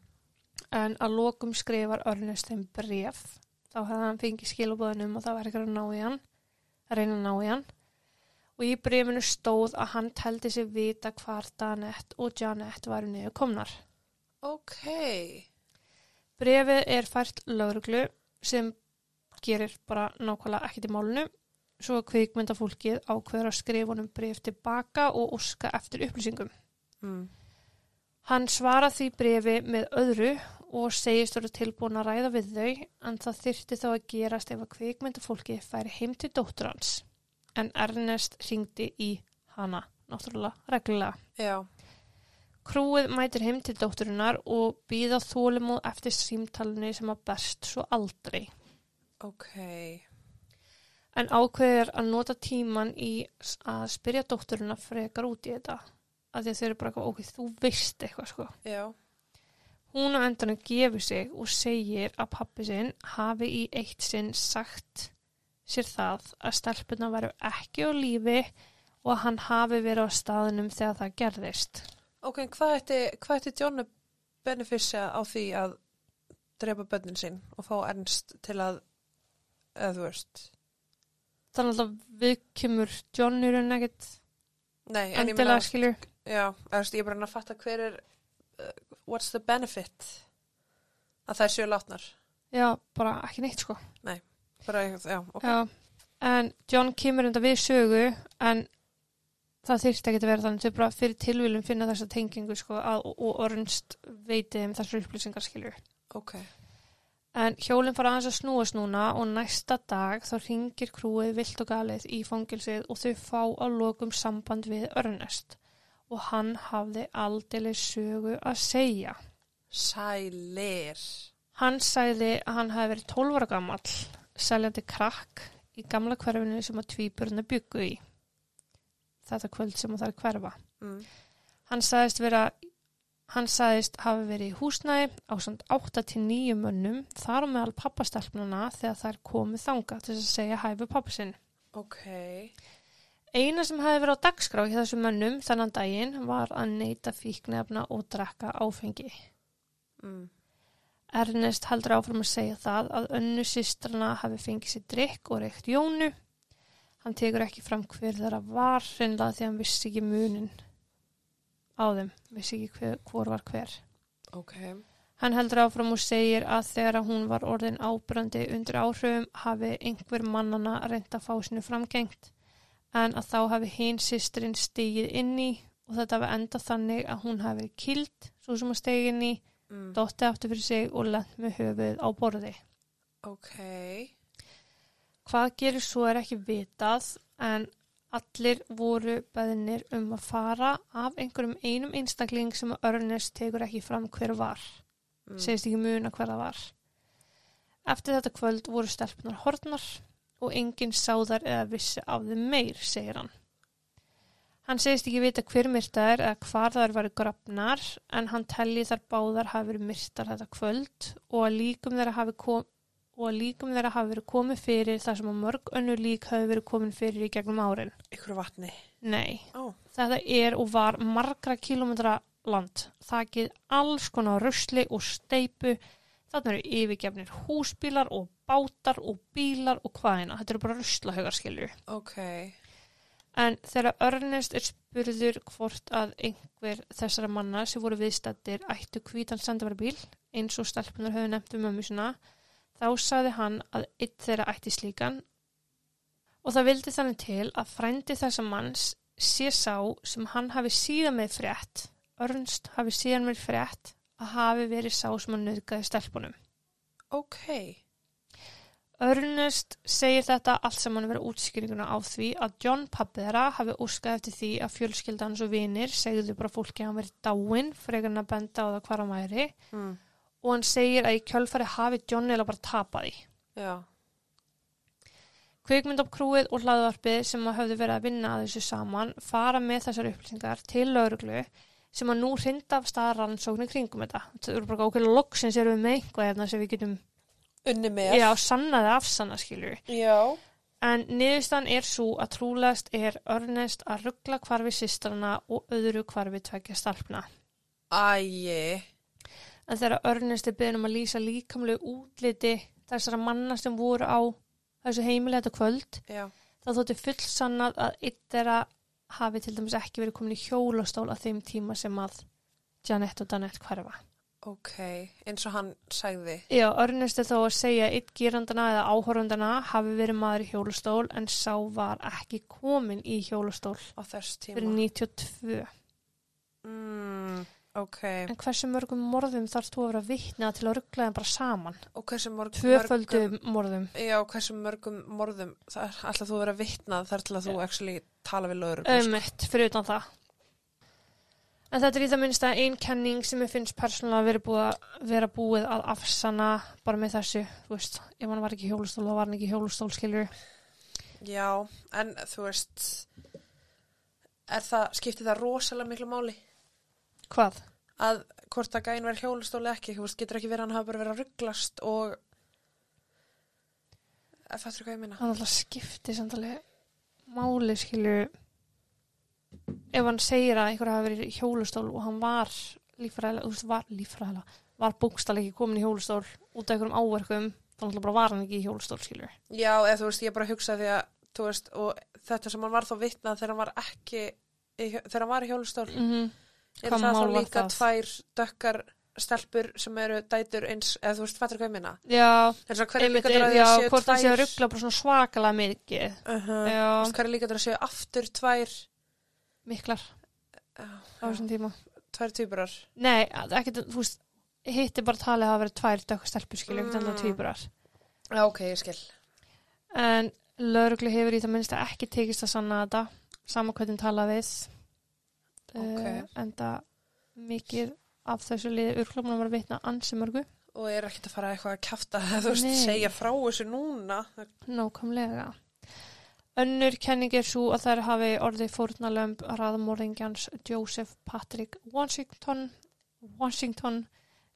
En að lokum skrifar Ernest þeim bref. Þá hefði hann fengið skilabóðunum og það var eitthvað að ná í hann, að reyna að ná í hann. Og í brefinu stóð að hann teldi sig vita hvar Danette og Janette varu niður komnar. Ok. Brefið er fært lögreglu sem gerir bara nákvæmlega ekkert í málunu. Svo að kvikmyndafólkið ákveður að skrifa honum bref tilbaka og óska eftir upplýsingum. Mm. Hann svara því brefi með öðru og segist vera tilbúin að ræða við þau en það þyrfti þá að gerast ef að kvikmyndafólki færi heim til dóttur hans. En Ernest ringdi í hana, náttúrulega reglulega. Já. Krúið mætir heim til dótturinnar og býða þólimóð eftir símtalinu sem að best svo aldrei. Ok. En ákveðir að nota tíman í að spyrja dótturina frekar út í þetta. Af því að þau eru bara eitthvað, ok, þú veist eitthvað sko. Já. Hún á endanum gefur sig og segir að pappi sinn hafi í eitt sinn sagt sér það að stelpuna veru ekki á lífi og að hann hafi verið á staðinum þegar það gerðist. Ok, hvað ætti, ætti John að benefissa á því að drepa bönnin sín og fá ernst til að, veist, Þannig að við kemur raunin ekkert endilega skilur. já, ég er bara að fatta hver er, what's the benefit að þær séu látnar, Já, bara ekki neitt sko. bara, já, ok, Já, en John kemur enda við sögu en það þyrfti ekki að vera þannig. Þau bara fyrir tilvílum finna þessa tengingu sko að, og, og orðnst veiti um þessar upplýsingar skilur. ok, En hjólinn fara aðeins að snúast núna og næsta dag þá ringir krúið vilt og galið í fangilsið og þau fá að lokum samband við Ernest og hann hafði aldrei sögu að segja. sælir, Hann sagði að hann hafi verið 12 ára gamall, seljandi krakk í gamla hverfinu sem að tvíburna byggu í. Þetta kvöld sem að það er hverfa. mm. Hann sagðist vera Hann sagðist hafi verið í húsnæði á samt 8-9 mönnum þar á meðal pappastelpnuna þegar þær komið þanga til að segja hæfu pappasinn. ok, Eina sem hafi verið á dagskrá hjá þessum mönnum þennan daginn var að neyta fíknefna og drekka áfengi. mm. Ernest heldur áfram að segja það að önnu sýstrana hafi fengið sér drikk og reykt jónu. Hann tekur ekki fram hver þeirra var, reynlega því að hann vissi ekki munin á þeim, vissi ekki hver, hvor var hver. ok, Hann heldur áfram og segir að þegar hún var orðin ábrandi undir áhrifum hafi einhver mannana reynd að fá sinu framgengt en að þá hafi hinn sýstrinn stigið inn í og þetta hafi endað þannig að hún hafi verið kild svo sem að stegið inn í mm. dotti aftur fyrir sig og lent með höfuð á borði. ok, Hvað gerir svo er ekki vitað en allir voru beðinir um að fara af einhverjum einum einstakling sem Örnest tekur ekki fram hver var. mm. segist ekki muna hver það var. Eftir þetta kvöld voru stelpunar hortnar og enginn sáðar eða vissi af þeim meir, segir hann. Hann segist ekki vita hver myrtaðar eða hvar þar varu grafnar en hann telli þar báðar hafi verið myrtar þetta kvöld og að líkum þeirra hafi, kom, og líkum þeirra hafi verið komið fyrir þar sem að mörg önnur lík hafi verið komin fyrir í gegnum árin. ykkur vatni Nei, ó, Þetta er og var margra kilómetra land. Þakið alls konar rusli og steipu. Þarna eru yfirgefnir húsbílar og bátar og bílar og hvaðina. Þetta eru bara ruslahaugar skilju. ok En þegar Örnest er spurður hvort að einhver þessara manna sem voru viðstættir ættu hvítan sendavarabíl eins og stelpunar höfðu nefnt um mömmu sinna, þá saði hann að einn þeirra ætti slíkan og það vildi þannig til að frændi þessa manns sé sá sem hann hafi síðan með frétt, Örnst hafi síðan með frétt að hafi verið sá sem hann nöðgæði stelpunum. ok, Örnest segir þetta allt saman vera útskýringuna á því að John þeirra hafi óskað eftir því að fjölskylda hans og vinir segðu bara fólki að hann verið dáinn en að benda á það hvar hann væri mm. og hann segir að í kjölfari hafi John eða bara tapaði. já Kvikmyndapkrúið og hlaðvarpið sem að höfðu verið að vinna að þessu saman fara með þessar upplýsingar til lauruglu sem að nú hrinda af staðar rannsóknir kringum þetta. Það eru bara okkur loksins erum við með einhvað hérna sem við getum, unni með. Já, sannaði afsanna skilur já, En niðurstan er svo að trúlegast er örnest að ruggla hvarfi sýstrana og öðru hvarfi tvekja stalpna. ægi En þegar örnest er beðin um að lýsa líkamlegu útliti þessara manna sem voru á þessu heimilega þetta kvöld, já, þá þótti full sannað að eitt þeirra hafi til dæmis ekki verið komin í hjólastól að þeim tíma sem að Janette og Danette hverfa. Ok eins og hann sagði Já, örnest er þó að segja eitt gerandana eða áhorfandana hafi verið maður í hjólastól en sá var ekki komin í hjólastól á þess tíma fyrir 92. mm, ok En hversu mörgum morðum þarf þú að vera vitna til að ruggla þeim bara saman? og hversu mörg, Tvöföldu mörgum morðum. já, hversu mörgum morðum er alltaf þú að vera vitnað þar til að þú actually tala við lögur Ömmett, fyrir utan það. En þetta er í það minnsta ein kenning sem ég finnst persónulega verið búið að vera búið að afsanna bara með þessu, þú veist, ef hann var ekki hjólustól, þá var hann ekki hjólustól, skiljur. já, en þú veist er það, skiptir það rosalega miklu máli Hvað? að hvort að gæin verið hjólustóli ekki, þú veist, getur ekki verið að hann hafa bara verið að rugglast og að fattur hvað ég minna Hann alltaf skipti samtalið máli, skiljur, ef hann segir að einhver hafi verið í hjólustól og hann var líffræðilega, þú veist, var líffræðilega, var bókstall ekki komin í hjólustól út af einhverjum áverkum, þá náttúrulega bara var hann ekki í hjólustól, skiljur. já, eða þú veist, ég bara hugsa því að þú veist, og þetta sem hann var þá vitnað þegar hann var ekki í þegar hann var í hjólustól Mm -hmm. er Hvaða það þá líka það? tvær dökkar stelpur sem eru dætur eins, eða þú veist, fattur hvað ég minna Já, hverju líka að já, það séu hvort það sé að tvær ruggla bara svona svakalega mikið. uh -huh. Já, hverju líka að séu aftur tvær miklar á þessum tíma. tvær týpurar Nei, ekki, þú veist, hitti bara talið að verið tvær dökka stelpur, skilja, ekkert Mm. enda tvíburar. já, ok, ég skil En lauruglu hefur í það minnsta ekki tekist að sanna þetta, sama hvernig talað við. Ok. Uh, enda mikið af þessu liði urklumna var að vitna ansi mörgu. og er ekkert að fara eitthvað að kjafta <laughs> þú veist, segja frá þessu núna Nákvæmlega. Önnur kenning er svo að þær hafi orðið fórnalömb raðmóringjans Joseph Patrick Washington, Washington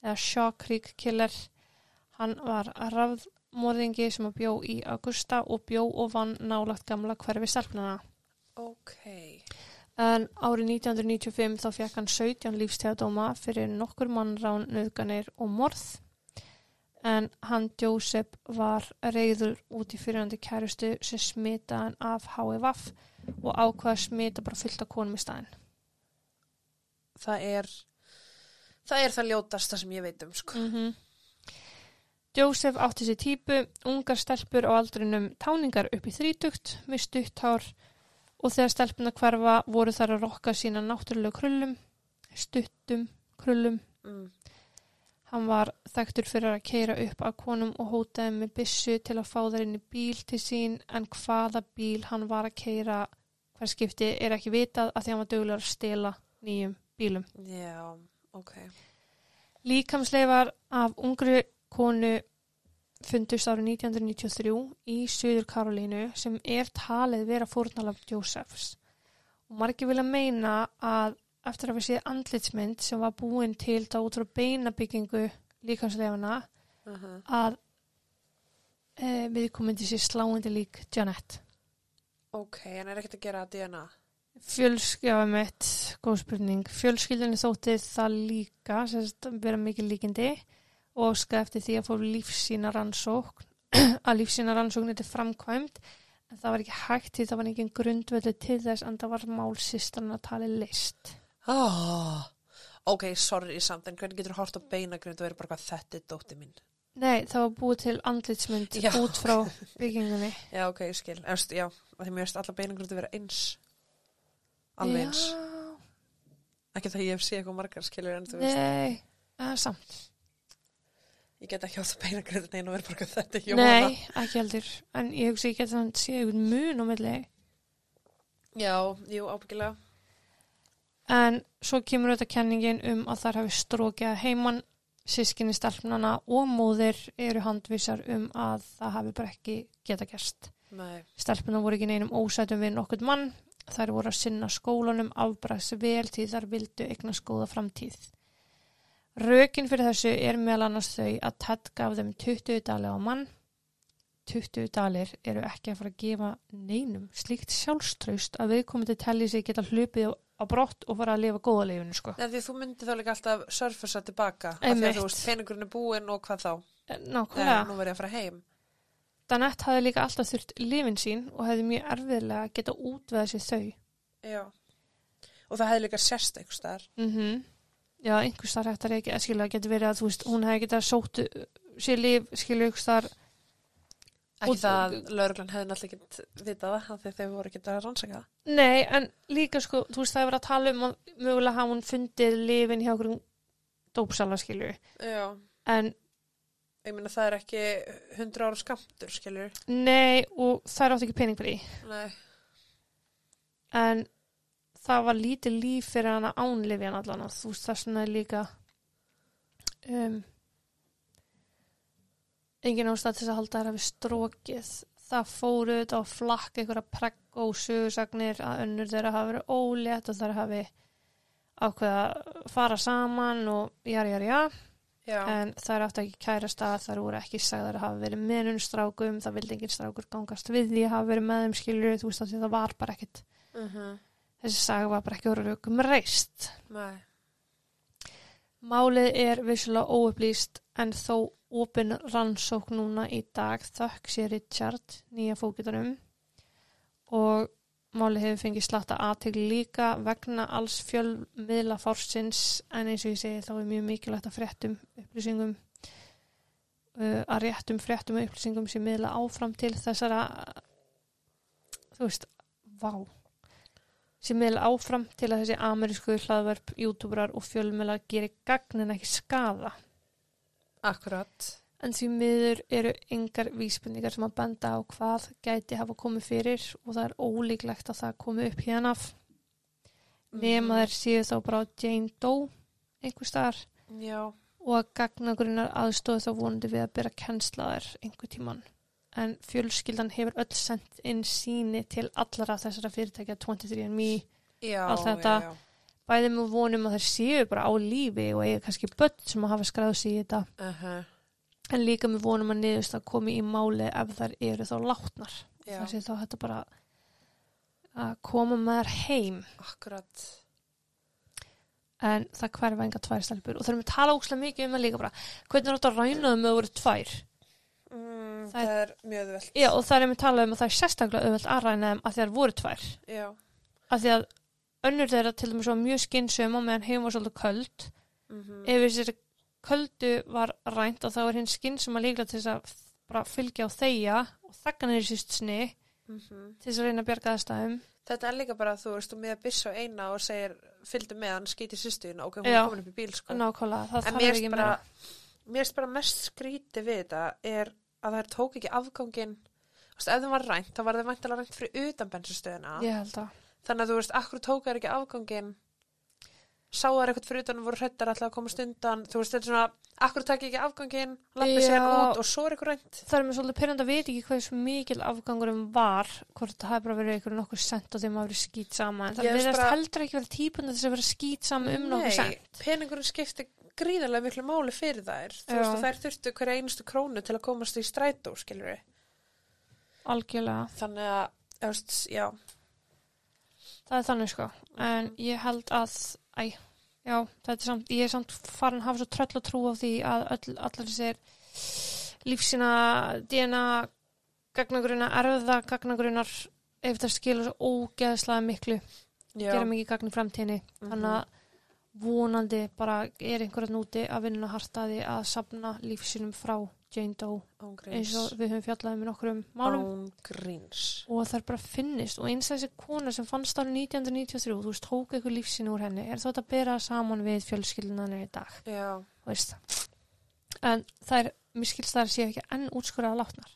eða Shaw Creek Killer. Hann var raðmóringi sem bjó í Augusta og bjó og vann nálagt gamla hverfi stelpnana. ok, En árið 1995 þá fekk hann 17 lífstíðadóma fyrir nokkur mannrán, nöðganir og morð. En hann Jósef var reyður út í fyrirhandi kærustu sem smita hann af HIVF og ákvaða að smita bara fullt af konum í staðinn. það er það er það ljótasta sem ég veit um sko. Mm -hmm. Jósef átti sér típu, ungar stelpur á aldrinum táningar upp í þrítugt með stutthár og þegar stelpuna hverfa voru þar að rokka sína náttúrulega krullum, stuttum krullum mm. Hann var þekktur fyrir að keira upp að konum og hótaði með byssu til að fá þær inn í bíl til sín en hvaða bíl hann var að keira hver skipti er ekki vitað að því hann var dögulegur að stela nýjum bílum. Já, ok. Líkamsleifar af ungri konu fundust árið 1993 í Suður Karolínu sem er talið vera fórnalaf Josephs. Og margir vilja meina að eftir að við séð andlitsmynd sem var búin til þá út frá beinabyggingu líkansleifana Uh -huh. að e, viðkomandi sér sláindi lík Janette. Ok, en er ekkert að gera DNA? Fjölskjafa mitt, góð spurning, fjölskyldunni þótti það líka, sérst vera mikið líkindi og óska eftir því að fór lífsýna rannsókn, <clears throat> að lífsýna rannsókn þetta framkvæmt, en það var ekki hægt því það var ekki grundvöldu til þess en það var málsistan að tala list. Oh. Ok, sorry samt, en hvernig getur þú hort á beinagrund og verið bara hvað þetta er dótti mín? Nei, það var búið til andlitsmynd Já. út frá byggingunni. Já, ok, ég skil. Erst, já, því mér veist alla beinagrundu vera eins. Alveg eins. Já, Ekki það ég hef séð eitthvað margar skilur en þú veist. nei, það er samt. Ég get ekki átt að beinagrundu neina og verið bara hvað þetta er Nei, ekki heldur. En ég hugsi ekki að það sé einhvern mun á milli. Já, jú, ábyggilega. En svo kemur þetta kenningin um að þær hafi strókið að heiman, sískinni stelpnana og móðir eru handvísar um að það hafi bara ekki geta gerst. Nei. Stelpuna voru ekki neinum ósætum við nokkurt mann, þær voru að sinna skólanum afbræðs vel því þær vildu eigna skóða framtíð. Rökin fyrir þessu er meðal annars þau að Ted gaf þeim 20 dali á mann. 20 dalir eru ekki að fara að gefa neinum slíkt sjálfströst að viðkomandi telli sig geta hlupið á brott og fara að lifa góða lífinu sko. Nei, því þú myndir þá líka alltaf surfasa tilbaka. Af því að þú veist, peningurinn er búinn og hvað þá? Nei, Nákvæmlega. nú verð ég að fara heim. Danette hafði líka alltaf þurft lifin sín og hefði mjög erfiðlega að geta útveða sér þau. Já. Og það hefði líka sérst einhvers staðar. Mm Já, einhvers þar hægt að reykja, skilja, getur verið að þú veist, hún hefði getað sóttu sér líf, skilja, einhvers þar, Ekki það að lauruglan hefði náttúrulega ekki vitað það, að þau voru ekki að rannsaka það. nei, en líka sko, þú veist, það er verið að tala um að mögulega hafa hún fundið lifin hjá okkur dópsala, skilju, Já. en Ég meina það er ekki 100 ára skamtur, skiljur. nei, og það er átt ekki pening fyrir því, Nei. en það var lítið líf fyrir hana ánlifjan allan, þú veist, það svona líka, um, engin ástæð til þess að halda þær hafi strókið. Það fóru þetta á flakk einhverja pregg og sögursagnir að önnur þeirra hafi verið ólétt og þær hafi ákveða að fara saman og jari, jari, já. En þær áttu ekki kærast að þær voru ekki sagðar að hafa verið með strákum, það vildi engin strákur gangast við því að hafa verið með þeim skilur, þú veist að það var bara ekkit, Uh þessi saga var bara ekki orður rökum reist. Nei. Málið er vissulega óupplýst en þó opin rannsók núna í dag. Þökk sér Richard nýja fókitanum og málið hefur fengið slatta aðtegli líka vegna alls fjölmiðla fórsins. En eins og ég segi þá er mjög mikilvægt að fréttum upplýsingum uh, að réttum fréttum upplýsingum sem miðla áfram til þessara þú veist, vá sem miðla áfram til að þessi amerísku hlaðverp, youtuberar og fjölmiðlar gerir gagn en ekki skada. Akkurat. En því miður eru yngar vísbendingar sem að benda á hvað gæti hafa komið fyrir og það er ólíklegt að það komi upp hérna af. Nema þeir séu þá bara að Jane Doe einhver staðar Já. og að gagnagrunar aðstóði þá vonandi við að byrja kennsla þær einhver tíman. En fjölskyldan hefur öll sendt inn síni til allara þessara fyrirtækja 23andMe Já. Allt þetta. Já, já. Bæði með vonum að þær séu bara á lífi og eiga kannski börn sem að hafa skráð sig í þetta. Uh en líka með vonum að niðurst að komi í máli ef þær eru þá látnar. Það sé þá þetta bara að koma með þær heim. Akkurat. en það hverfa enga tvær stelpur. Og þær erum að tala ókslega mikið um það líka bara. Hvernig er þetta að ræna þau með að voru tvær? Mm, Það það, er mjög veld. og það erum að tala um að það er sérstaklega auðvelt að ræna þeim að þær voru tvær. Já. af því að önnur þeirra til dæmis var mjög skynsum og meðan heim var svolítið köld. Mm ef þessi köldu var rænt og þá er hinn skynsum að líka til þess að bara fylgja og þegja og þakka neyri sýstsni til þess að reyna að bjarga aðstæðum. Þetta er líka bara að þú þú með að byssa á eina og segir, fylgdu með hann, skýti sýstuðina, ok, hún er komin upp í bíl, sko. nákvæmlega, það þarf ekki meira. mér er bara mest skríti við þetta er að þær tók ekki afgangin þú veist, ef þeim var rænt, þá var þeim væntalega rænt fyrir utan bensinstöðuna ég held að þannig að þú veist, akkur tók þær ekki afgangin sá þær eitthvað fyrir utan og voru hrættar alltaf að komast undan þú veist, þetta er svona, akkur takk ekki afgangin lappið sér út og svo er eitthvað rænt það er mér svolítið pyrrand að veit ekki hvað mikil afgangurum var hvort það hefði bara verið einhverju nokkur sent og þeim að verið skýt sama en það verðast bara- heldur ekki verið típun þess að vera skýt sama um nokkur sent. peningurinn skipti gríðarlega miklu máli fyrir þær. Þú veist, þær þurftu hverja einustu krónu til að komast í strætó, skilur algjörlega, þannig að, þú veist, já það er þannig sko. En ég held að æ, já, er samt, ég er samt farin að hafa svo tröll að trú á því að öll, allar þessir lífsina DNA gagnagruna, erfða gagnagrunar ef það skilur svo ógeðslega miklu já, gera mikið gagn í framtíðinni. Þannig að vonandi bara er einhverjum núti að vinna hartaði að sapna lífsinum frá Jane Doe eins og við höfum fjallað um í nokkrum málum. Og það er bara finnist og eins þessi kona sem fannst árið 1993 þú veist, tók eitthvað lífsinu úr henni er þetta að bera saman við fjölskyldunanir í dag? En það er, mér skilst það að sé ekki enn útskuraða látnar.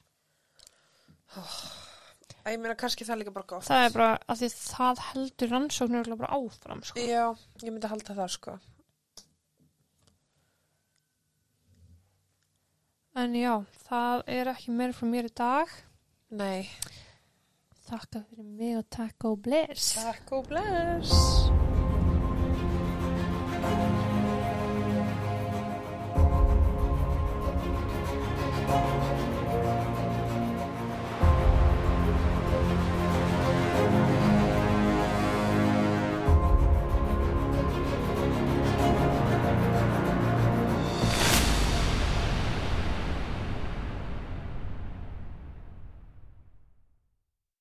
Æ, ég meina kannski það er líka bara gott. Það er bara að því það heldur örugglega bara áfram sko. já, ég myndi halda það sko en já, það er ekki meir frá mér í dag. Nei, þakka fyrir mig og takk og bless. Takk og bless